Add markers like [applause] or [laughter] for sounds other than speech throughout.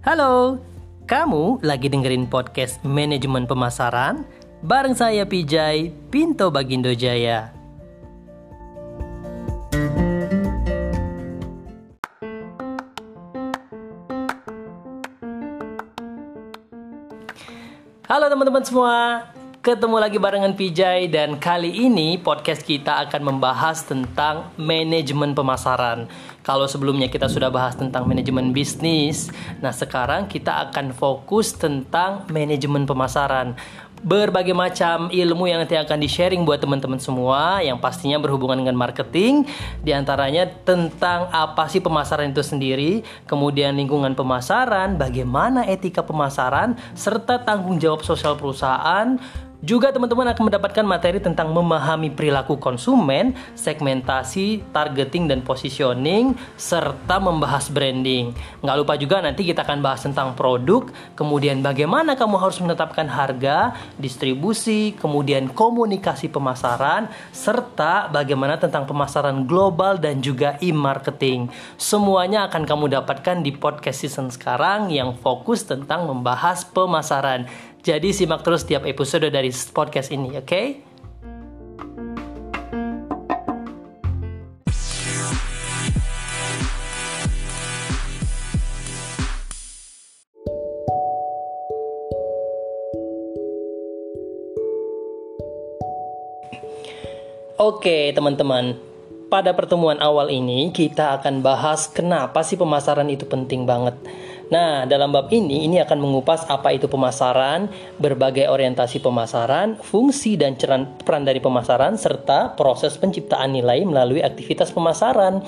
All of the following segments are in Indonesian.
Halo, kamu lagi dengerin podcast Manajemen Pemasaran bareng saya Pijay Pinto Bagindo Jaya. Halo teman-teman semua, ketemu lagi barengan Pijay dan kali ini podcast kita akan membahas tentang manajemen pemasaran. Kalau sebelumnya kita sudah bahas tentang manajemen bisnis, nah sekarang kita akan fokus tentang manajemen pemasaran. Berbagai macam ilmu yang nanti akan di-sharing buat teman-teman semua yang pastinya berhubungan dengan marketing di antaranya tentang apa sih pemasaran itu sendiri kemudian lingkungan pemasaran bagaimana etika pemasaran serta tanggung jawab sosial perusahaan juga teman-teman akan mendapatkan materi tentang memahami perilaku konsumen, segmentasi, targeting, dan positioning, serta membahas branding. Nggak lupa juga nanti kita akan bahas tentang produk, kemudian bagaimana kamu harus menetapkan harga, distribusi, kemudian komunikasi pemasaran, serta bagaimana tentang pemasaran global dan juga e-marketing. Semuanya akan kamu dapatkan di podcast season sekarang yang fokus tentang membahas pemasaran. Jadi simak terus tiap episode dari podcast ini, oke? Okay? Oke, teman-teman. Pada pertemuan awal ini kita akan bahas kenapa sih pemasaran itu penting banget. Nah, dalam bab ini ini akan mengupas apa itu pemasaran, berbagai orientasi pemasaran, fungsi dan peran dari pemasaran serta proses penciptaan nilai melalui aktivitas pemasaran.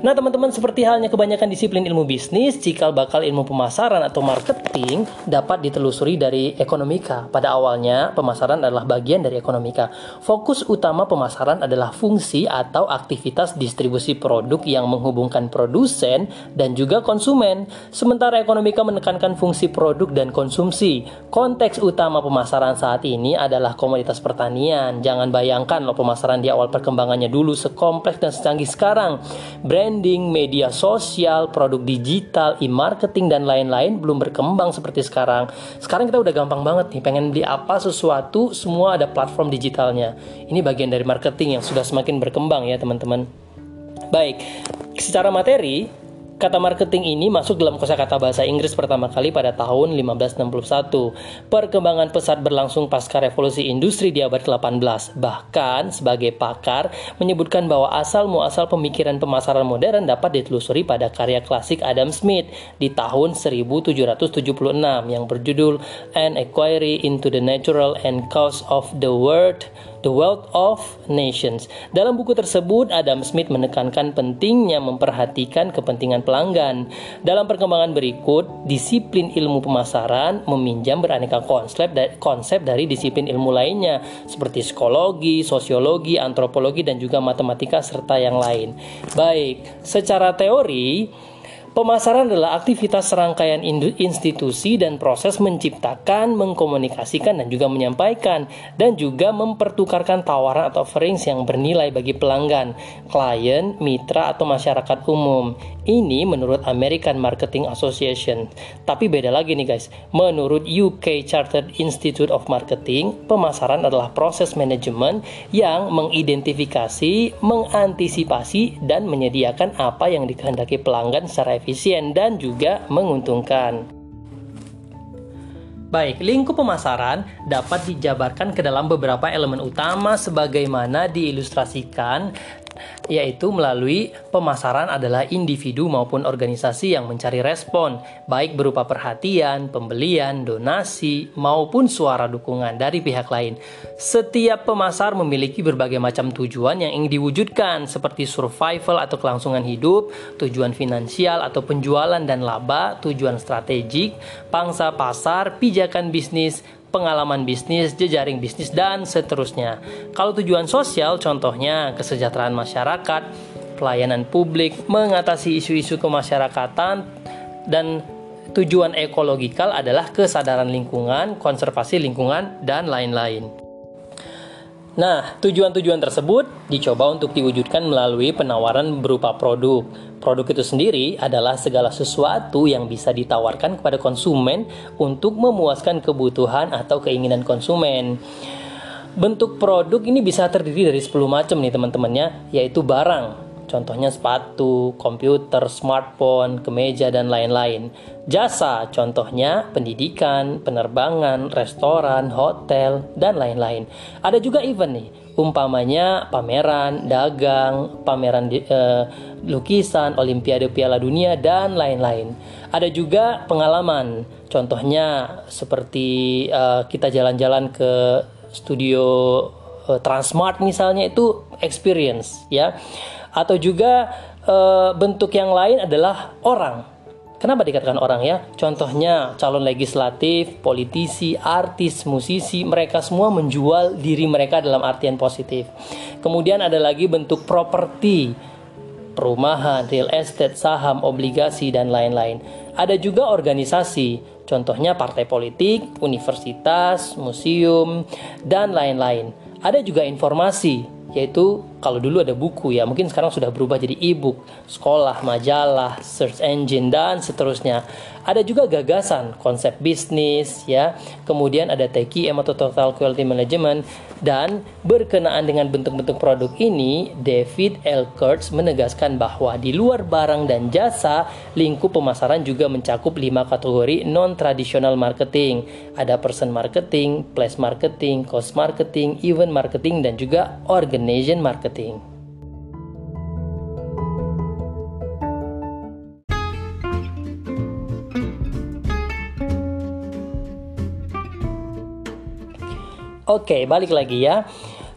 Nah, teman-teman seperti halnya kebanyakan disiplin ilmu bisnis, cikal bakal ilmu pemasaran atau marketing dapat ditelusuri dari ekonomika. Pada awalnya, pemasaran adalah bagian dari ekonomika. Fokus utama pemasaran adalah fungsi atau aktivitas distribusi produk yang menghubungkan produsen dan juga konsumen. Sementara ekonomika menekankan fungsi produk dan konsumsi. Konteks utama pemasaran saat ini adalah komoditas pertanian. Jangan bayangkan loh pemasaran di awal perkembangannya dulu sekompleks dan secanggih sekarang. Branding, media sosial, produk digital, e-marketing dan lain-lain belum berkembang seperti sekarang. Sekarang kita udah gampang banget nih pengen beli apa sesuatu semua ada platform digitalnya. Ini bagian dari marketing yang sudah semakin berkembang ya teman-teman. Baik, secara materi Kata marketing ini masuk dalam kosakata bahasa Inggris pertama kali pada tahun 1561. Perkembangan pesat berlangsung pasca revolusi industri di abad ke-18. Bahkan sebagai pakar menyebutkan bahwa asal muasal pemikiran pemasaran modern dapat ditelusuri pada karya klasik Adam Smith di tahun 1776 yang berjudul An Inquiry into the Natural and Cause of the World The Wealth of Nations. Dalam buku tersebut, Adam Smith menekankan pentingnya memperhatikan kepentingan pelanggan. Dalam perkembangan berikut, disiplin ilmu pemasaran meminjam beraneka konsep konsep dari disiplin ilmu lainnya seperti psikologi, sosiologi, antropologi dan juga matematika serta yang lain. Baik, secara teori Pemasaran adalah aktivitas serangkaian institusi dan proses menciptakan, mengkomunikasikan, dan juga menyampaikan, dan juga mempertukarkan tawaran atau offerings yang bernilai bagi pelanggan, klien, mitra, atau masyarakat umum. Ini menurut American Marketing Association. Tapi beda lagi nih guys. Menurut UK Chartered Institute of Marketing, pemasaran adalah proses manajemen yang mengidentifikasi, mengantisipasi, dan menyediakan apa yang dikehendaki pelanggan secara efisien dan juga menguntungkan. Baik, lingkup pemasaran dapat dijabarkan ke dalam beberapa elemen utama sebagaimana diilustrasikan yaitu melalui pemasaran adalah individu maupun organisasi yang mencari respon, baik berupa perhatian, pembelian, donasi, maupun suara dukungan dari pihak lain. Setiap pemasar memiliki berbagai macam tujuan yang ingin diwujudkan, seperti survival atau kelangsungan hidup, tujuan finansial atau penjualan dan laba, tujuan strategik, pangsa pasar, pijakan bisnis, pengalaman bisnis, jejaring bisnis, dan seterusnya. Kalau tujuan sosial, contohnya kesejahteraan masyarakat, pelayanan publik, mengatasi isu-isu kemasyarakatan, dan tujuan ekologikal adalah kesadaran lingkungan, konservasi lingkungan, dan lain-lain. Nah, tujuan-tujuan tersebut dicoba untuk diwujudkan melalui penawaran berupa produk. Produk itu sendiri adalah segala sesuatu yang bisa ditawarkan kepada konsumen untuk memuaskan kebutuhan atau keinginan konsumen. Bentuk produk ini bisa terdiri dari 10 macam nih teman-temannya, yaitu barang, contohnya sepatu, komputer, smartphone, kemeja, dan lain-lain. Jasa, contohnya pendidikan, penerbangan, restoran, hotel, dan lain-lain. Ada juga event nih, umpamanya pameran, dagang, pameran eh, lukisan, olimpiade piala dunia, dan lain-lain. Ada juga pengalaman, contohnya seperti eh, kita jalan-jalan ke studio eh, Transmart misalnya itu experience ya atau juga e, bentuk yang lain adalah orang. Kenapa dikatakan orang ya? Contohnya calon legislatif, politisi, artis, musisi, mereka semua menjual diri mereka dalam artian positif. Kemudian ada lagi bentuk properti, perumahan, real estate, saham, obligasi dan lain-lain. Ada juga organisasi, contohnya partai politik, universitas, museum dan lain-lain. Ada juga informasi, yaitu kalau dulu ada buku ya mungkin sekarang sudah berubah jadi e-book sekolah majalah search engine dan seterusnya ada juga gagasan konsep bisnis ya. Kemudian ada TQM atau Total Quality Management. Dan berkenaan dengan bentuk-bentuk produk ini David L. Kurtz menegaskan bahwa di luar barang dan jasa lingkup pemasaran juga mencakup lima kategori non tradisional marketing. Ada person marketing, place marketing, cost marketing, event marketing dan juga organization marketing Oke, balik lagi ya.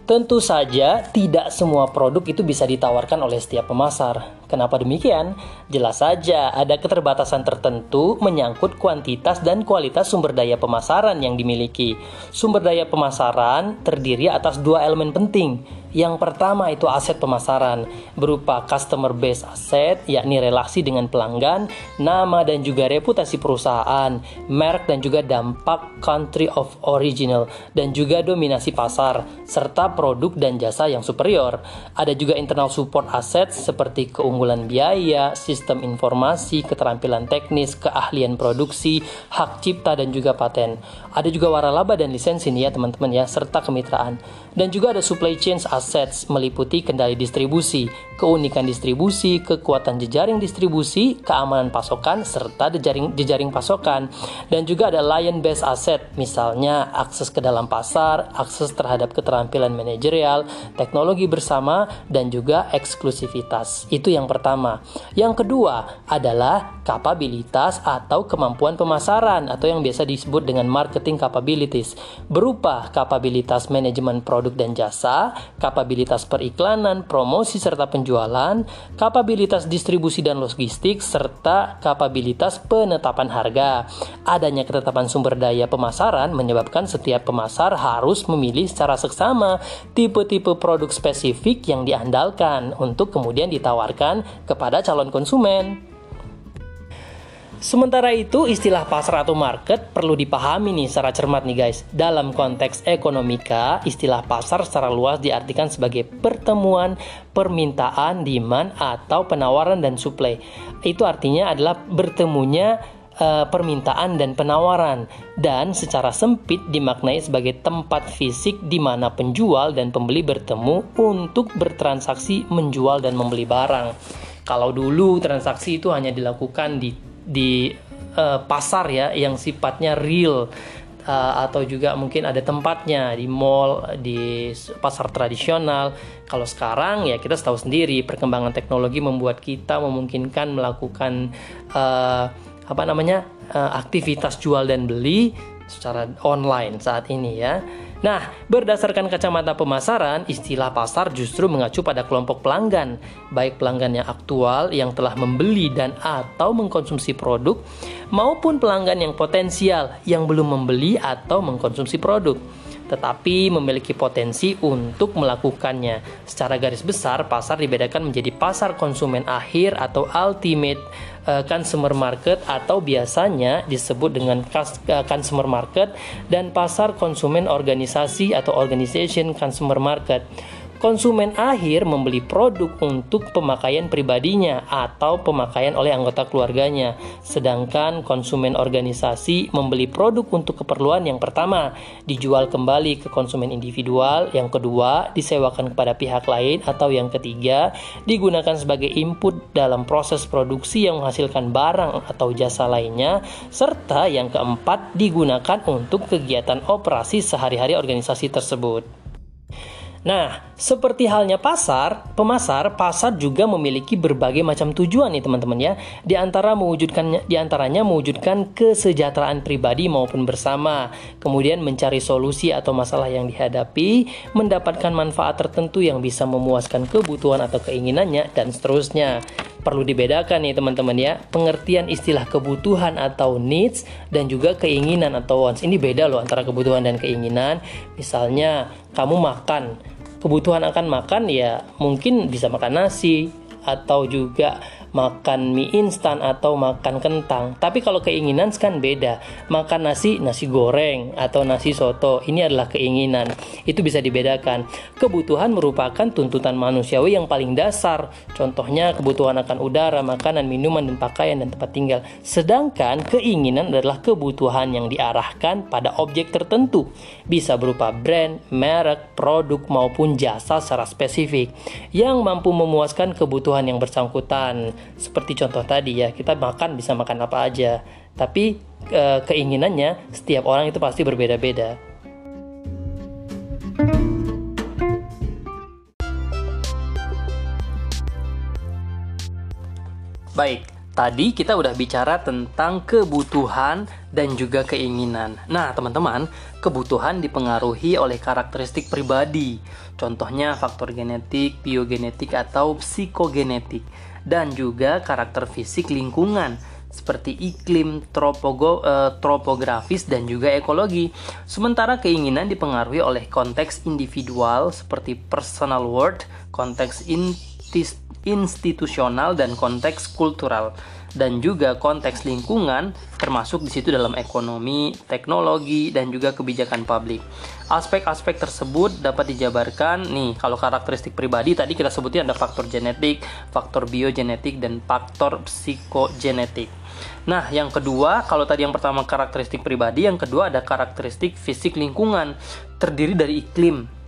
Tentu saja tidak semua produk itu bisa ditawarkan oleh setiap pemasar. Kenapa demikian? Jelas saja ada keterbatasan tertentu menyangkut kuantitas dan kualitas sumber daya pemasaran yang dimiliki. Sumber daya pemasaran terdiri atas dua elemen penting. Yang pertama itu aset pemasaran berupa customer base asset yakni relasi dengan pelanggan, nama dan juga reputasi perusahaan, merek dan juga dampak country of original dan juga dominasi pasar serta produk dan jasa yang superior. Ada juga internal support asset seperti keunggulan keunggulan biaya, sistem informasi, keterampilan teknis, keahlian produksi, hak cipta dan juga paten. Ada juga waralaba dan lisensi nih ya teman-teman ya, serta kemitraan. Dan juga ada supply chain assets meliputi kendali distribusi, keunikan distribusi, kekuatan jejaring distribusi, keamanan pasokan, serta jejaring, jejaring pasokan. Dan juga ada lion based asset, misalnya akses ke dalam pasar, akses terhadap keterampilan manajerial, teknologi bersama, dan juga eksklusivitas. Itu yang pertama. Yang kedua adalah kapabilitas atau kemampuan pemasaran atau yang biasa disebut dengan marketing capabilities berupa kapabilitas manajemen produk dan jasa, kapabilitas periklanan, promosi serta penjualan, kapabilitas distribusi dan logistik, serta kapabilitas penetapan harga. Adanya ketetapan sumber daya pemasaran menyebabkan setiap pemasar harus memilih secara seksama tipe-tipe produk spesifik yang diandalkan untuk kemudian ditawarkan kepada calon konsumen. Sementara itu, istilah pasar atau market perlu dipahami nih secara cermat nih guys. Dalam konteks ekonomika, istilah pasar secara luas diartikan sebagai pertemuan permintaan, demand, atau penawaran dan supply. Itu artinya adalah bertemunya uh, permintaan dan penawaran dan secara sempit dimaknai sebagai tempat fisik di mana penjual dan pembeli bertemu untuk bertransaksi menjual dan membeli barang. Kalau dulu transaksi itu hanya dilakukan di di uh, pasar ya yang sifatnya real uh, atau juga mungkin ada tempatnya di mall, di pasar tradisional. Kalau sekarang ya kita tahu sendiri perkembangan teknologi membuat kita memungkinkan melakukan uh, apa namanya uh, aktivitas jual dan beli secara online saat ini ya. Nah, berdasarkan kacamata pemasaran, istilah pasar justru mengacu pada kelompok pelanggan, baik pelanggan yang aktual yang telah membeli dan atau mengkonsumsi produk, maupun pelanggan yang potensial yang belum membeli atau mengkonsumsi produk. tetapi memiliki potensi untuk melakukannya. Secara garis besar, pasar dibedakan menjadi pasar konsumen akhir atau ultimate consumer market atau biasanya disebut dengan consumer market dan pasar konsumen organisasi atau organization consumer market. Konsumen akhir membeli produk untuk pemakaian pribadinya atau pemakaian oleh anggota keluarganya, sedangkan konsumen organisasi membeli produk untuk keperluan yang pertama, dijual kembali ke konsumen individual, yang kedua, disewakan kepada pihak lain, atau yang ketiga, digunakan sebagai input dalam proses produksi yang menghasilkan barang atau jasa lainnya, serta yang keempat, digunakan untuk kegiatan operasi sehari-hari organisasi tersebut. Nah, seperti halnya pasar, pemasar, pasar juga memiliki berbagai macam tujuan nih teman-teman ya. Di antara mewujudkan di antaranya mewujudkan kesejahteraan pribadi maupun bersama, kemudian mencari solusi atau masalah yang dihadapi, mendapatkan manfaat tertentu yang bisa memuaskan kebutuhan atau keinginannya dan seterusnya. Perlu dibedakan nih teman-teman ya, pengertian istilah kebutuhan atau needs dan juga keinginan atau wants. Ini beda loh antara kebutuhan dan keinginan. Misalnya, kamu makan, kebutuhan akan makan ya mungkin bisa makan nasi atau juga makan mie instan atau makan kentang. Tapi kalau keinginan kan beda. Makan nasi, nasi goreng atau nasi soto. Ini adalah keinginan. Itu bisa dibedakan. Kebutuhan merupakan tuntutan manusiawi yang paling dasar. Contohnya kebutuhan akan udara, makanan, minuman, dan pakaian dan tempat tinggal. Sedangkan keinginan adalah kebutuhan yang diarahkan pada objek tertentu. Bisa berupa brand, merek, produk maupun jasa secara spesifik yang mampu memuaskan kebutuhan yang bersangkutan. Seperti contoh tadi ya, kita makan bisa makan apa aja, tapi e, keinginannya setiap orang itu pasti berbeda-beda. Baik, tadi kita udah bicara tentang kebutuhan dan juga keinginan. Nah, teman-teman, kebutuhan dipengaruhi oleh karakteristik pribadi. Contohnya faktor genetik, biogenetik atau psikogenetik dan juga karakter fisik lingkungan seperti iklim, tropogo, eh, tropografis dan juga ekologi. Sementara keinginan dipengaruhi oleh konteks individual seperti personal world, konteks institusional dan konteks kultural dan juga konteks lingkungan termasuk di situ dalam ekonomi, teknologi dan juga kebijakan publik. Aspek-aspek tersebut dapat dijabarkan nih kalau karakteristik pribadi tadi kita sebutin ada faktor genetik, faktor biogenetik dan faktor psikogenetik. Nah, yang kedua, kalau tadi yang pertama karakteristik pribadi, yang kedua ada karakteristik fisik lingkungan, terdiri dari iklim,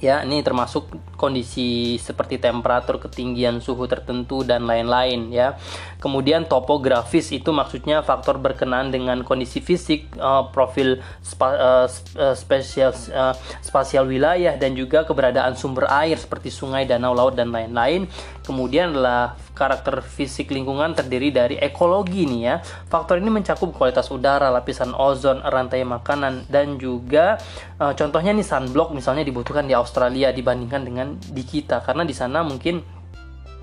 ya ini termasuk kondisi seperti temperatur ketinggian suhu tertentu dan lain-lain ya. Kemudian topografis itu maksudnya faktor berkenaan dengan kondisi fisik uh, profil spa, uh, spesial uh, spasial wilayah dan juga keberadaan sumber air seperti sungai danau laut dan lain-lain. Kemudian adalah karakter fisik lingkungan terdiri dari ekologi nih ya. Faktor ini mencakup kualitas udara, lapisan ozon, rantai makanan dan juga uh, contohnya nih sunblock misalnya dibutuhkan di Australia dibandingkan dengan di kita karena di sana mungkin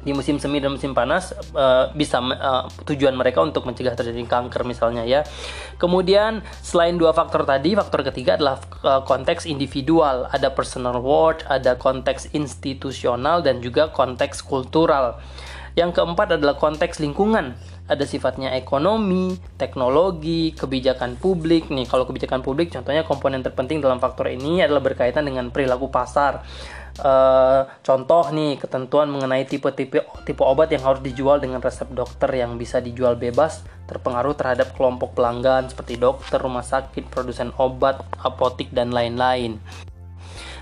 di musim semi dan musim panas uh, bisa uh, tujuan mereka untuk mencegah terjadi kanker misalnya ya. Kemudian selain dua faktor tadi, faktor ketiga adalah uh, konteks individual, ada personal world, ada konteks institusional dan juga konteks kultural. Yang keempat adalah konteks lingkungan. Ada sifatnya ekonomi, teknologi, kebijakan publik. Nih, kalau kebijakan publik contohnya komponen terpenting dalam faktor ini adalah berkaitan dengan perilaku pasar. E, contoh nih, ketentuan mengenai tipe-tipe tipe obat yang harus dijual dengan resep dokter yang bisa dijual bebas terpengaruh terhadap kelompok pelanggan seperti dokter, rumah sakit, produsen obat, apotik dan lain-lain.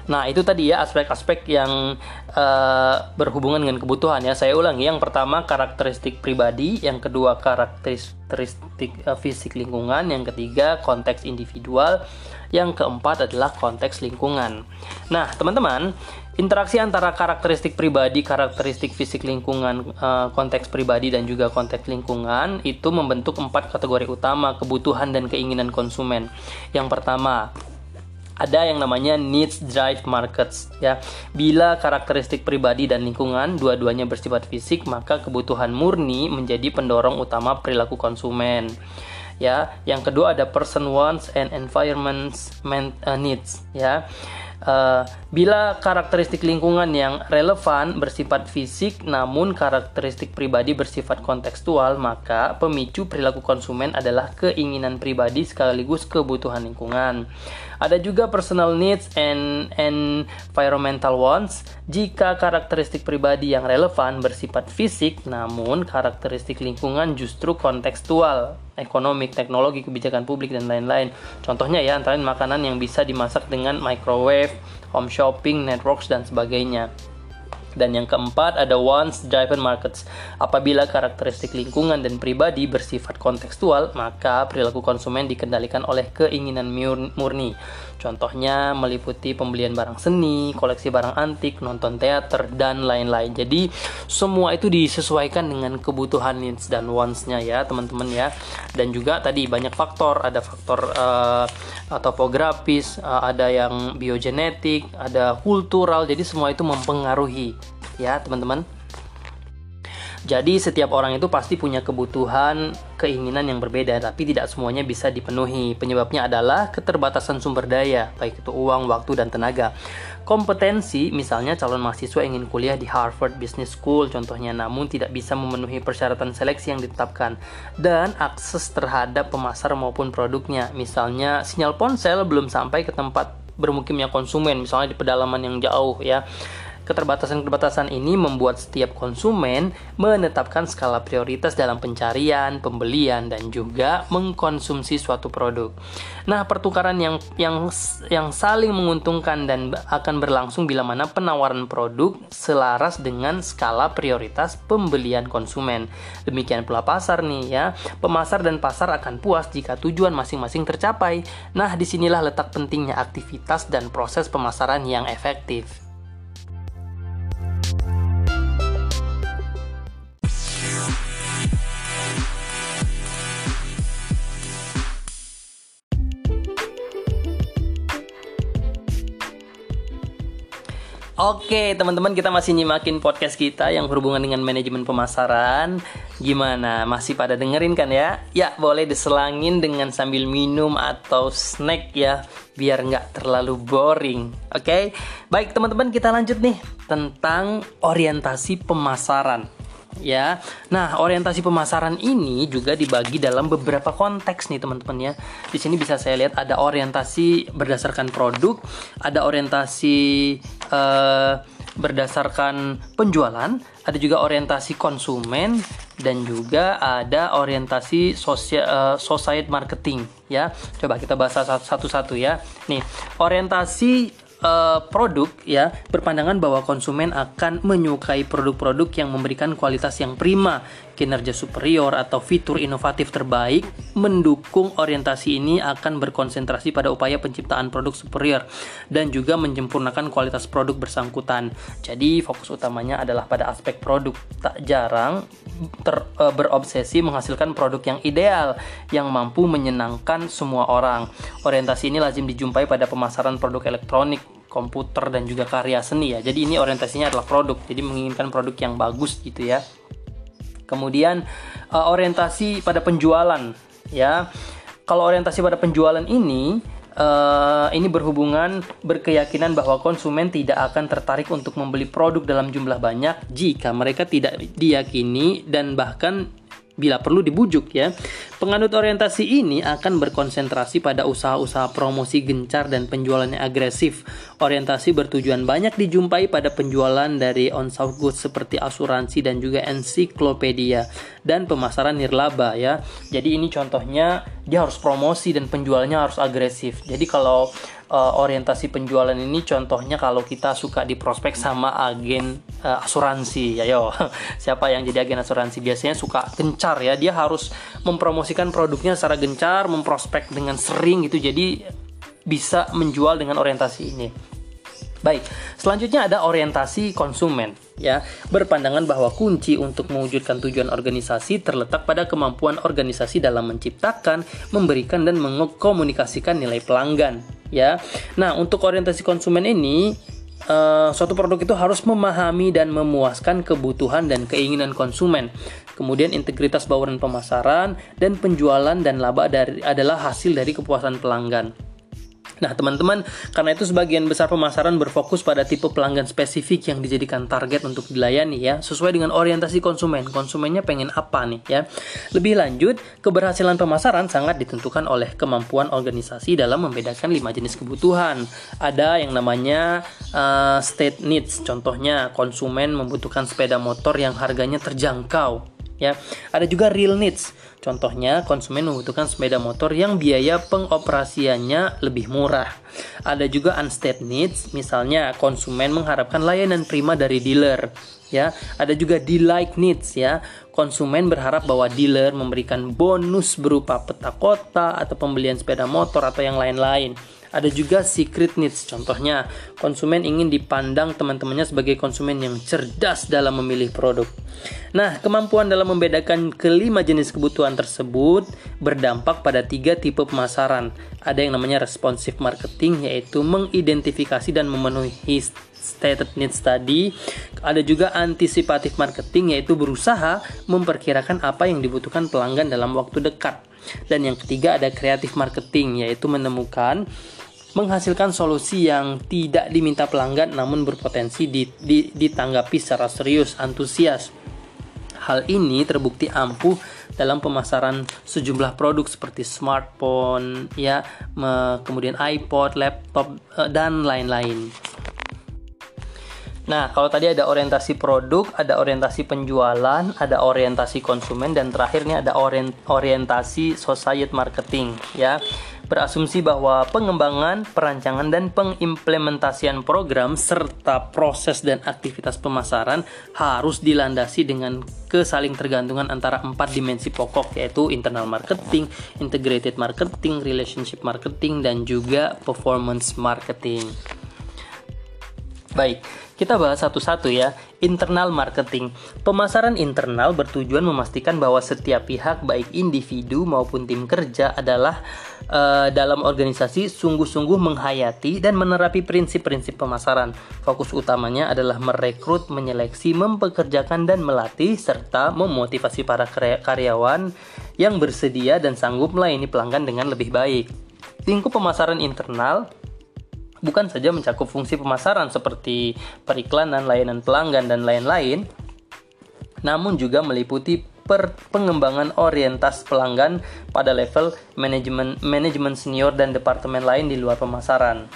Nah, itu tadi ya aspek-aspek yang uh, berhubungan dengan kebutuhan ya. Saya ulangi, yang pertama karakteristik pribadi, yang kedua karakteristik uh, fisik lingkungan, yang ketiga konteks individual, yang keempat adalah konteks lingkungan. Nah, teman-teman, interaksi antara karakteristik pribadi, karakteristik fisik lingkungan, uh, konteks pribadi dan juga konteks lingkungan itu membentuk empat kategori utama kebutuhan dan keinginan konsumen. Yang pertama, ada yang namanya needs drive markets ya. Bila karakteristik pribadi dan lingkungan dua-duanya bersifat fisik, maka kebutuhan murni menjadi pendorong utama perilaku konsumen. ya. Yang kedua ada person wants and environments uh, needs, ya. Uh, bila karakteristik lingkungan yang relevan bersifat fisik namun karakteristik pribadi bersifat kontekstual, maka pemicu perilaku konsumen adalah keinginan pribadi sekaligus kebutuhan lingkungan. Ada juga personal needs and environmental wants. Jika karakteristik pribadi yang relevan bersifat fisik, namun karakteristik lingkungan justru kontekstual, ekonomik, teknologi, kebijakan publik, dan lain-lain. Contohnya ya, antara makanan yang bisa dimasak dengan microwave, home shopping, networks, dan sebagainya. Dan yang keempat ada wants driven markets. Apabila karakteristik lingkungan dan pribadi bersifat kontekstual, maka perilaku konsumen dikendalikan oleh keinginan murni. Contohnya meliputi pembelian barang seni, koleksi barang antik, nonton teater, dan lain-lain. Jadi semua itu disesuaikan dengan kebutuhan needs dan wants-nya ya teman-teman ya. Dan juga tadi banyak faktor, ada faktor uh, topografis, uh, ada yang biogenetik, ada kultural. Jadi semua itu mempengaruhi ya teman-teman. Jadi setiap orang itu pasti punya kebutuhan, keinginan yang berbeda, tapi tidak semuanya bisa dipenuhi. Penyebabnya adalah keterbatasan sumber daya, baik itu uang, waktu, dan tenaga. Kompetensi, misalnya calon mahasiswa ingin kuliah di Harvard Business School contohnya, namun tidak bisa memenuhi persyaratan seleksi yang ditetapkan. Dan akses terhadap pemasar maupun produknya, misalnya sinyal ponsel belum sampai ke tempat bermukimnya konsumen, misalnya di pedalaman yang jauh ya Keterbatasan-keterbatasan ini membuat setiap konsumen menetapkan skala prioritas dalam pencarian, pembelian, dan juga mengkonsumsi suatu produk. Nah, pertukaran yang yang yang saling menguntungkan dan akan berlangsung bila mana penawaran produk selaras dengan skala prioritas pembelian konsumen. Demikian pula pasar nih ya. Pemasar dan pasar akan puas jika tujuan masing-masing tercapai. Nah, di sinilah letak pentingnya aktivitas dan proses pemasaran yang efektif. Oke, teman-teman kita masih nyimakin podcast kita yang berhubungan dengan manajemen pemasaran. Gimana? Masih pada dengerin kan ya? Ya, boleh diselangin dengan sambil minum atau snack ya, biar nggak terlalu boring. Oke, baik teman-teman kita lanjut nih tentang orientasi pemasaran ya. Nah, orientasi pemasaran ini juga dibagi dalam beberapa konteks nih teman-teman ya. Di sini bisa saya lihat ada orientasi berdasarkan produk, ada orientasi uh, berdasarkan penjualan, ada juga orientasi konsumen dan juga ada orientasi sosial uh, society marketing ya. Coba kita bahas satu-satu ya. Nih, orientasi uh, produk ya berpandangan bahwa konsumen akan menyukai produk-produk yang memberikan kualitas yang prima kinerja superior atau fitur inovatif terbaik, mendukung orientasi ini akan berkonsentrasi pada upaya penciptaan produk superior dan juga menyempurnakan kualitas produk bersangkutan. Jadi fokus utamanya adalah pada aspek produk. Tak jarang ter, e, berobsesi menghasilkan produk yang ideal yang mampu menyenangkan semua orang. Orientasi ini lazim dijumpai pada pemasaran produk elektronik, komputer dan juga karya seni ya. Jadi ini orientasinya adalah produk. Jadi menginginkan produk yang bagus gitu ya. Kemudian uh, orientasi pada penjualan ya. Kalau orientasi pada penjualan ini uh, ini berhubungan berkeyakinan bahwa konsumen tidak akan tertarik untuk membeli produk dalam jumlah banyak jika mereka tidak diyakini dan bahkan bila perlu dibujuk ya. Penganut orientasi ini akan berkonsentrasi pada usaha-usaha promosi gencar dan penjualannya agresif. Orientasi bertujuan banyak dijumpai pada penjualan dari on-shelf goods seperti asuransi dan juga ensiklopedia dan pemasaran nirlaba ya. Jadi ini contohnya dia harus promosi dan penjualnya harus agresif. Jadi kalau uh, orientasi penjualan ini contohnya kalau kita suka di prospek sama agen uh, asuransi ya yo. [laughs] Siapa yang jadi agen asuransi? Biasanya suka gencar ya. Dia harus mempromosikan produknya secara gencar memprospek dengan sering gitu. Jadi bisa menjual dengan orientasi ini. Baik, selanjutnya ada orientasi konsumen ya. Berpandangan bahwa kunci untuk mewujudkan tujuan organisasi terletak pada kemampuan organisasi dalam menciptakan, memberikan dan mengkomunikasikan nilai pelanggan ya. Nah, untuk orientasi konsumen ini uh, suatu produk itu harus memahami dan memuaskan kebutuhan dan keinginan konsumen. Kemudian integritas bauran pemasaran dan penjualan dan laba dari adalah hasil dari kepuasan pelanggan. Nah, teman-teman, karena itu sebagian besar pemasaran berfokus pada tipe pelanggan spesifik yang dijadikan target untuk dilayani ya, sesuai dengan orientasi konsumen. Konsumennya pengen apa nih ya. Lebih lanjut, keberhasilan pemasaran sangat ditentukan oleh kemampuan organisasi dalam membedakan lima jenis kebutuhan. Ada yang namanya uh, state needs, contohnya konsumen membutuhkan sepeda motor yang harganya terjangkau ya. Ada juga real needs. Contohnya, konsumen membutuhkan sepeda motor yang biaya pengoperasiannya lebih murah. Ada juga unstated needs, misalnya konsumen mengharapkan layanan prima dari dealer. Ya, ada juga delight needs ya. Konsumen berharap bahwa dealer memberikan bonus berupa peta kota atau pembelian sepeda motor atau yang lain-lain. Ada juga secret needs, contohnya konsumen ingin dipandang teman-temannya sebagai konsumen yang cerdas dalam memilih produk. Nah, kemampuan dalam membedakan kelima jenis kebutuhan tersebut berdampak pada tiga tipe pemasaran. Ada yang namanya responsive marketing, yaitu mengidentifikasi dan memenuhi stated needs tadi. Ada juga anticipative marketing, yaitu berusaha memperkirakan apa yang dibutuhkan pelanggan dalam waktu dekat. Dan yang ketiga ada creative marketing, yaitu menemukan menghasilkan solusi yang tidak diminta pelanggan namun berpotensi ditanggapi secara serius, antusias. Hal ini terbukti ampuh dalam pemasaran sejumlah produk seperti smartphone, ya, kemudian iPod, laptop, e, dan lain-lain. Nah, kalau tadi ada orientasi produk, ada orientasi penjualan, ada orientasi konsumen, dan terakhirnya ada orientasi society marketing, ya berasumsi bahwa pengembangan, perancangan, dan pengimplementasian program serta proses dan aktivitas pemasaran harus dilandasi dengan kesaling tergantungan antara empat dimensi pokok yaitu internal marketing, integrated marketing, relationship marketing, dan juga performance marketing. Baik, kita bahas satu-satu ya. Internal marketing. Pemasaran internal bertujuan memastikan bahwa setiap pihak baik individu maupun tim kerja adalah uh, dalam organisasi sungguh-sungguh menghayati dan menerapi prinsip-prinsip pemasaran. Fokus utamanya adalah merekrut, menyeleksi, mempekerjakan dan melatih serta memotivasi para karyawan yang bersedia dan sanggup melayani pelanggan dengan lebih baik. Lingkup pemasaran internal bukan saja mencakup fungsi pemasaran seperti periklanan, layanan pelanggan, dan lain-lain, namun juga meliputi per pengembangan orientas pelanggan pada level manajemen manajemen senior dan departemen lain di luar pemasaran.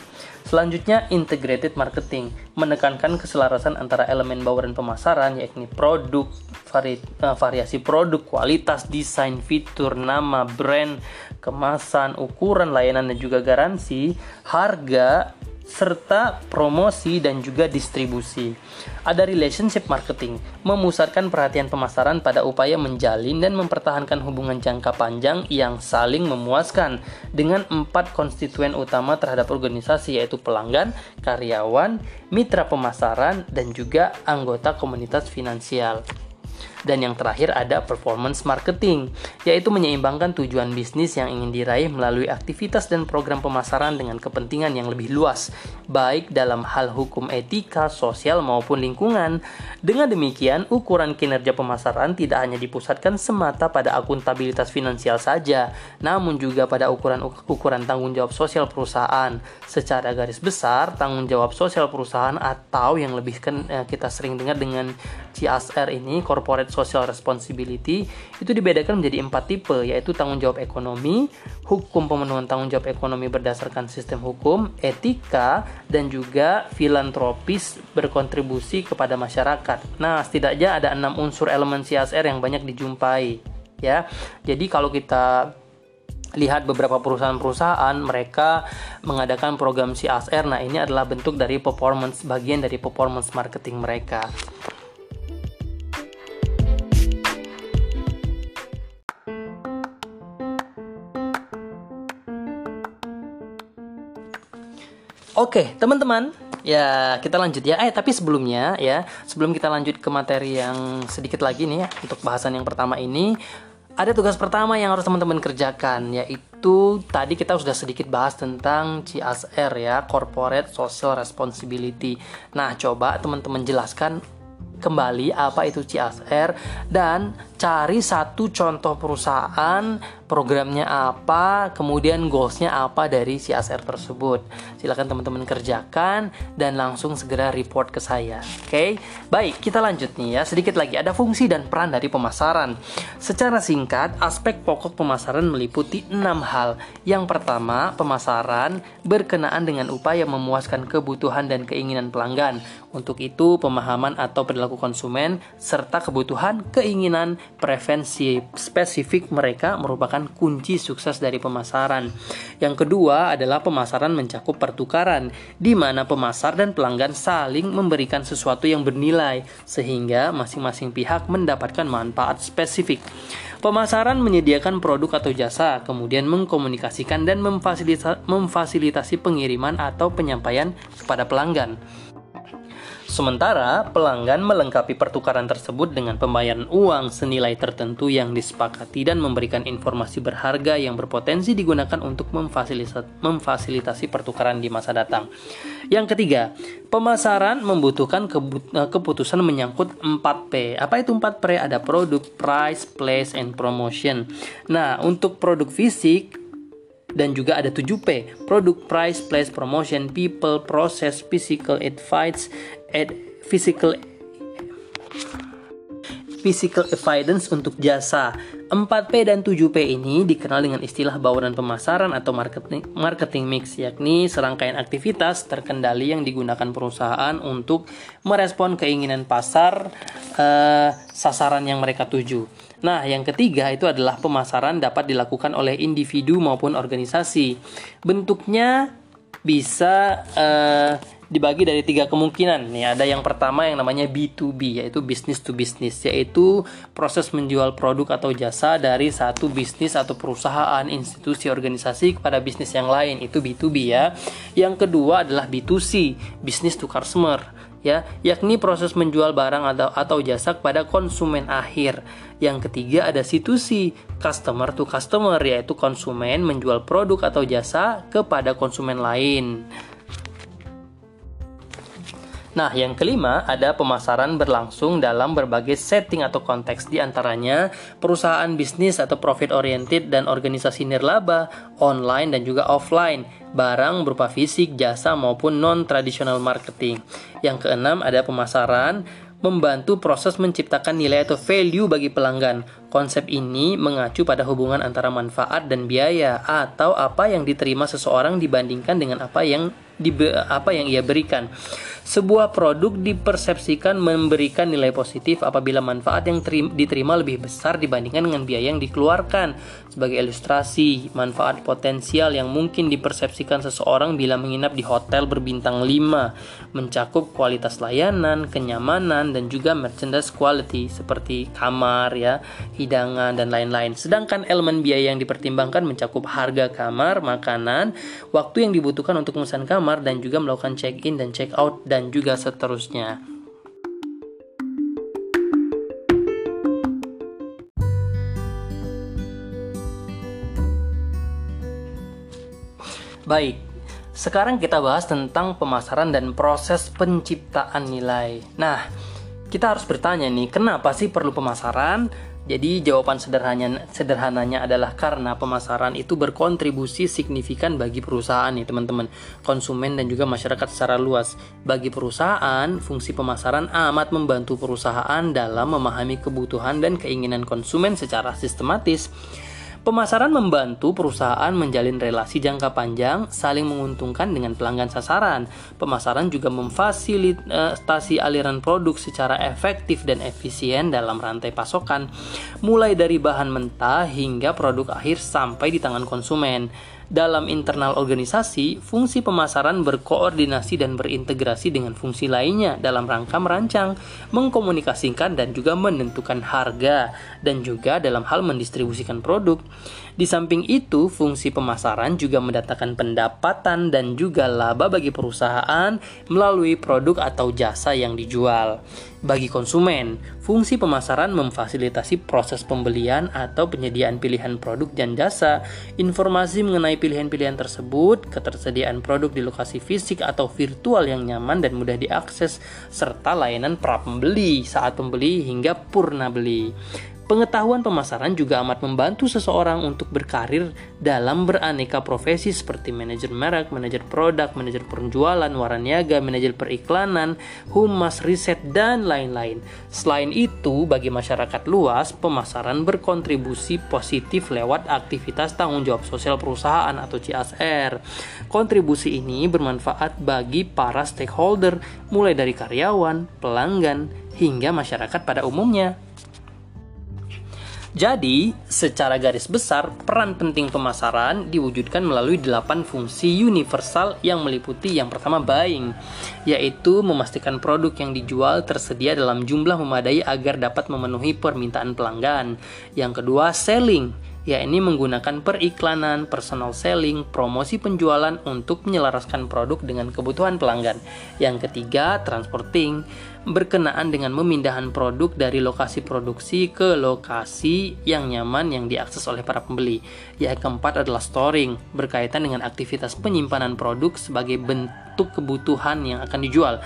Selanjutnya, integrated marketing menekankan keselarasan antara elemen bauran pemasaran yakni produk, vari, uh, variasi produk, kualitas, desain, fitur, nama, brand, kemasan, ukuran layanan dan juga garansi, harga, serta promosi dan juga distribusi. Ada relationship marketing, memusatkan perhatian pemasaran pada upaya menjalin dan mempertahankan hubungan jangka panjang yang saling memuaskan dengan empat konstituen utama terhadap organisasi yaitu pelanggan, karyawan, mitra pemasaran, dan juga anggota komunitas finansial. Dan yang terakhir ada performance marketing, yaitu menyeimbangkan tujuan bisnis yang ingin diraih melalui aktivitas dan program pemasaran dengan kepentingan yang lebih luas, baik dalam hal hukum etika, sosial maupun lingkungan. Dengan demikian, ukuran kinerja pemasaran tidak hanya dipusatkan semata pada akuntabilitas finansial saja, namun juga pada ukuran-ukuran tanggung jawab sosial perusahaan. Secara garis besar, tanggung jawab sosial perusahaan atau yang lebih eh, kita sering dengar dengan CSR ini, corporate social responsibility itu dibedakan menjadi empat tipe yaitu tanggung jawab ekonomi, hukum pemenuhan tanggung jawab ekonomi berdasarkan sistem hukum, etika dan juga filantropis berkontribusi kepada masyarakat. Nah, setidaknya ada enam unsur elemen CSR yang banyak dijumpai ya. Jadi kalau kita lihat beberapa perusahaan-perusahaan mereka mengadakan program CSR. Nah, ini adalah bentuk dari performance bagian dari performance marketing mereka. Oke, teman-teman, ya kita lanjut ya. Eh, tapi sebelumnya ya, sebelum kita lanjut ke materi yang sedikit lagi nih ya untuk bahasan yang pertama ini, ada tugas pertama yang harus teman-teman kerjakan yaitu tadi kita sudah sedikit bahas tentang CSR ya, Corporate Social Responsibility. Nah, coba teman-teman jelaskan kembali apa itu CSR dan cari satu contoh perusahaan programnya apa kemudian goalsnya apa dari CSR tersebut. Silahkan teman-teman kerjakan dan langsung segera report ke saya oke? Okay? baik kita lanjut nih ya. Sedikit lagi ada fungsi dan peran dari pemasaran. Secara singkat aspek pokok pemasaran meliputi enam hal. Yang pertama pemasaran berkenaan dengan upaya memuaskan kebutuhan dan keinginan pelanggan. Untuk itu pemahaman atau perilaku konsumen serta kebutuhan keinginan prevensi spesifik mereka merupakan kunci sukses dari pemasaran. Yang kedua adalah pemasaran mencakup pertukaran, di mana pemasar dan pelanggan saling memberikan sesuatu yang bernilai, sehingga masing-masing pihak mendapatkan manfaat spesifik. Pemasaran menyediakan produk atau jasa, kemudian mengkomunikasikan dan memfasilitasi pengiriman atau penyampaian kepada pelanggan. Sementara pelanggan melengkapi pertukaran tersebut dengan pembayaran uang senilai tertentu yang disepakati dan memberikan informasi berharga yang berpotensi digunakan untuk memfasilitasi pertukaran di masa datang. Yang ketiga, pemasaran membutuhkan eh, keputusan menyangkut 4P. Apa itu 4P? Ada produk, price, place, and promotion. Nah, untuk produk fisik dan juga ada 7P produk price place promotion people process physical advice physical physical evidence untuk jasa. 4P dan 7P ini dikenal dengan istilah bauran pemasaran atau marketing, marketing mix, yakni serangkaian aktivitas terkendali yang digunakan perusahaan untuk merespon keinginan pasar uh, sasaran yang mereka tuju. Nah, yang ketiga itu adalah pemasaran dapat dilakukan oleh individu maupun organisasi. Bentuknya bisa uh, dibagi dari tiga kemungkinan. Nih ada yang pertama yang namanya B2B yaitu business to business yaitu proses menjual produk atau jasa dari satu bisnis atau perusahaan, institusi, organisasi kepada bisnis yang lain itu B2B ya. Yang kedua adalah B2C, business to customer ya, yakni proses menjual barang atau atau jasa kepada konsumen akhir. Yang ketiga ada C2C, customer to customer yaitu konsumen menjual produk atau jasa kepada konsumen lain. Nah, yang kelima ada pemasaran berlangsung dalam berbagai setting atau konteks di antaranya perusahaan bisnis atau profit oriented dan organisasi nirlaba, online dan juga offline, barang berupa fisik, jasa maupun non tradisional marketing. Yang keenam ada pemasaran membantu proses menciptakan nilai atau value bagi pelanggan. Konsep ini mengacu pada hubungan antara manfaat dan biaya atau apa yang diterima seseorang dibandingkan dengan apa yang di apa yang ia berikan. Sebuah produk dipersepsikan memberikan nilai positif apabila manfaat yang diterima lebih besar dibandingkan dengan biaya yang dikeluarkan. Sebagai ilustrasi, manfaat potensial yang mungkin dipersepsikan seseorang bila menginap di hotel berbintang 5 mencakup kualitas layanan, kenyamanan, dan juga merchandise quality seperti kamar, ya, hidangan, dan lain-lain. Sedangkan elemen biaya yang dipertimbangkan mencakup harga kamar, makanan, waktu yang dibutuhkan untuk memesan kamar, dan juga melakukan check-in dan check-out dan juga seterusnya. Baik, sekarang kita bahas tentang pemasaran dan proses penciptaan nilai. Nah, kita harus bertanya nih, kenapa sih perlu pemasaran? Jadi jawaban sederhananya sederhananya adalah karena pemasaran itu berkontribusi signifikan bagi perusahaan nih teman-teman, konsumen dan juga masyarakat secara luas. Bagi perusahaan, fungsi pemasaran amat membantu perusahaan dalam memahami kebutuhan dan keinginan konsumen secara sistematis. Pemasaran membantu perusahaan menjalin relasi jangka panjang, saling menguntungkan dengan pelanggan sasaran. Pemasaran juga memfasilitasi aliran produk secara efektif dan efisien dalam rantai pasokan, mulai dari bahan mentah hingga produk akhir sampai di tangan konsumen. Dalam internal organisasi, fungsi pemasaran berkoordinasi dan berintegrasi dengan fungsi lainnya dalam rangka merancang, mengkomunikasikan dan juga menentukan harga dan juga dalam hal mendistribusikan produk. Di samping itu, fungsi pemasaran juga mendatangkan pendapatan dan juga laba bagi perusahaan melalui produk atau jasa yang dijual. bagi konsumen. Fungsi pemasaran memfasilitasi proses pembelian atau penyediaan pilihan produk dan jasa, informasi mengenai pilihan-pilihan tersebut, ketersediaan produk di lokasi fisik atau virtual yang nyaman dan mudah diakses, serta layanan pra pembeli saat pembeli hingga purna beli. Pengetahuan pemasaran juga amat membantu seseorang untuk berkarir dalam beraneka profesi seperti manajer merek, manajer produk, manajer penjualan, waraniaga, manajer periklanan, humas, riset, dan lain-lain. Selain itu, bagi masyarakat luas, pemasaran berkontribusi positif lewat aktivitas tanggung jawab sosial perusahaan atau CSR. Kontribusi ini bermanfaat bagi para stakeholder, mulai dari karyawan, pelanggan, hingga masyarakat pada umumnya. Jadi, secara garis besar, peran penting pemasaran diwujudkan melalui delapan fungsi universal yang meliputi yang pertama buying, yaitu memastikan produk yang dijual tersedia dalam jumlah memadai agar dapat memenuhi permintaan pelanggan. Yang kedua, selling, yakni menggunakan periklanan, personal selling, promosi penjualan untuk menyelaraskan produk dengan kebutuhan pelanggan. Yang ketiga, transporting, berkenaan dengan memindahan produk dari lokasi produksi ke lokasi yang nyaman yang diakses oleh para pembeli. Yang keempat adalah storing, berkaitan dengan aktivitas penyimpanan produk sebagai bentuk kebutuhan yang akan dijual.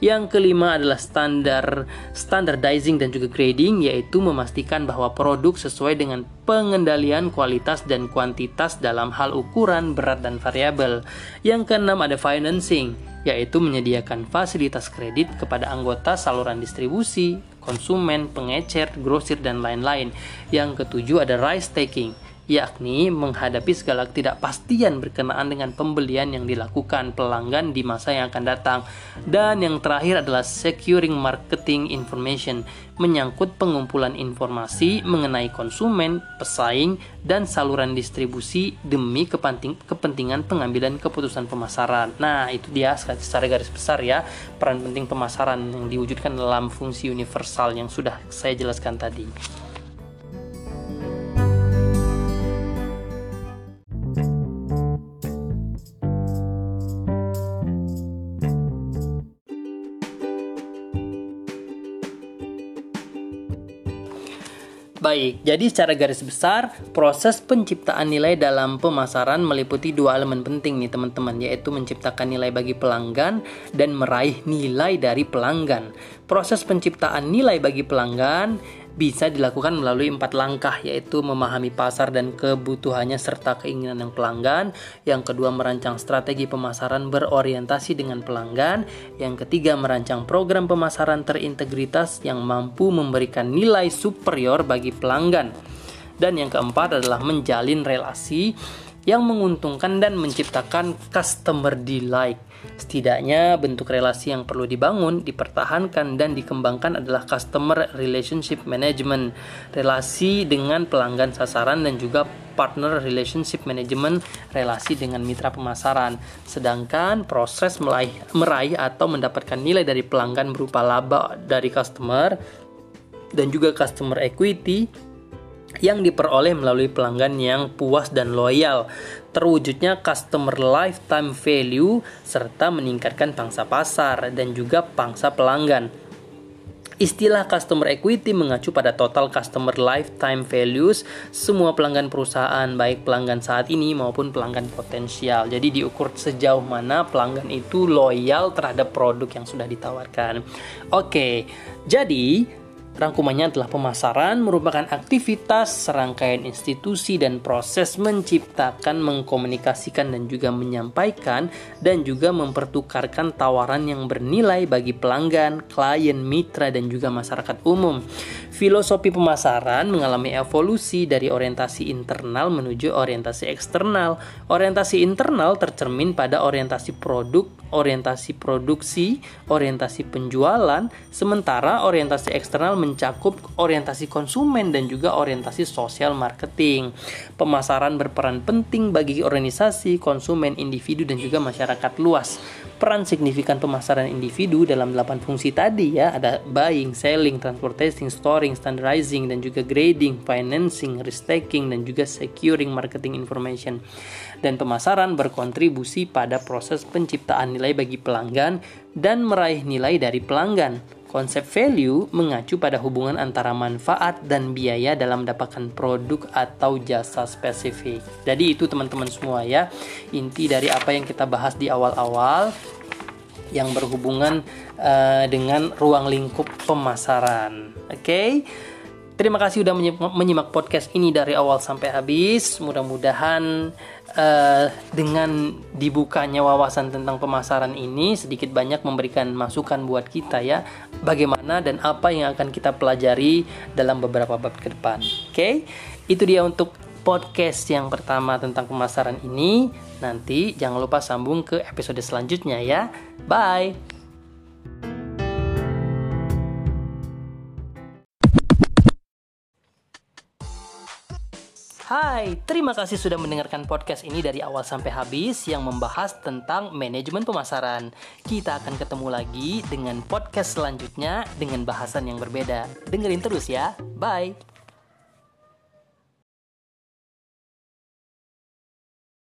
Yang kelima adalah standar standardizing dan juga grading yaitu memastikan bahwa produk sesuai dengan pengendalian kualitas dan kuantitas dalam hal ukuran, berat dan variabel. Yang keenam ada financing yaitu menyediakan fasilitas kredit kepada anggota saluran distribusi, konsumen, pengecer, grosir dan lain-lain. Yang ketujuh ada risk taking yakni menghadapi segala ketidakpastian berkenaan dengan pembelian yang dilakukan pelanggan di masa yang akan datang. Dan yang terakhir adalah securing marketing information, menyangkut pengumpulan informasi mengenai konsumen, pesaing, dan saluran distribusi demi kepentingan pengambilan keputusan pemasaran. Nah, itu dia secara garis besar ya peran penting pemasaran yang diwujudkan dalam fungsi universal yang sudah saya jelaskan tadi. Baik, jadi secara garis besar, proses penciptaan nilai dalam pemasaran meliputi dua elemen penting nih teman-teman, yaitu menciptakan nilai bagi pelanggan dan meraih nilai dari pelanggan. Proses penciptaan nilai bagi pelanggan bisa dilakukan melalui empat langkah yaitu memahami pasar dan kebutuhannya serta keinginan yang pelanggan. Yang kedua merancang strategi pemasaran berorientasi dengan pelanggan. Yang ketiga merancang program pemasaran terintegritas yang mampu memberikan nilai superior bagi pelanggan. Dan yang keempat adalah menjalin relasi yang menguntungkan dan menciptakan customer delight Setidaknya bentuk relasi yang perlu dibangun, dipertahankan dan dikembangkan adalah customer relationship management, relasi dengan pelanggan sasaran dan juga partner relationship management, relasi dengan mitra pemasaran. Sedangkan proses meraih, meraih atau mendapatkan nilai dari pelanggan berupa laba dari customer dan juga customer equity yang diperoleh melalui pelanggan yang puas dan loyal, terwujudnya customer lifetime value serta meningkatkan pangsa pasar dan juga pangsa pelanggan. Istilah customer equity mengacu pada total customer lifetime values semua pelanggan perusahaan, baik pelanggan saat ini maupun pelanggan potensial. Jadi diukur sejauh mana pelanggan itu loyal terhadap produk yang sudah ditawarkan. Oke, jadi Rangkumannya adalah pemasaran merupakan aktivitas serangkaian institusi dan proses menciptakan, mengkomunikasikan dan juga menyampaikan dan juga mempertukarkan tawaran yang bernilai bagi pelanggan, klien, mitra dan juga masyarakat umum. Filosofi pemasaran mengalami evolusi dari orientasi internal menuju orientasi eksternal. Orientasi internal tercermin pada orientasi produk, orientasi produksi, orientasi penjualan, sementara orientasi eksternal mencakup orientasi konsumen dan juga orientasi sosial marketing. Pemasaran berperan penting bagi organisasi, konsumen, individu dan juga masyarakat luas peran signifikan pemasaran individu dalam delapan fungsi tadi ya ada buying, selling, transportation, storing, standardizing dan juga grading, financing, risk taking dan juga securing marketing information. Dan pemasaran berkontribusi pada proses penciptaan nilai bagi pelanggan dan meraih nilai dari pelanggan. Konsep value mengacu pada hubungan antara manfaat dan biaya dalam mendapatkan produk atau jasa spesifik. Jadi itu teman-teman semua ya, inti dari apa yang kita bahas di awal-awal yang berhubungan uh, dengan ruang lingkup pemasaran. Oke. Okay? Terima kasih sudah menyimak podcast ini dari awal sampai habis. Mudah-mudahan uh, dengan dibukanya wawasan tentang pemasaran ini sedikit banyak memberikan masukan buat kita ya. Bagaimana dan apa yang akan kita pelajari dalam beberapa bab ke depan. Oke. Okay? Itu dia untuk podcast yang pertama tentang pemasaran ini. Nanti jangan lupa sambung ke episode selanjutnya ya. Bye. Hai, terima kasih sudah mendengarkan podcast ini dari awal sampai habis yang membahas tentang manajemen pemasaran. Kita akan ketemu lagi dengan podcast selanjutnya dengan bahasan yang berbeda. Dengerin terus ya. Bye.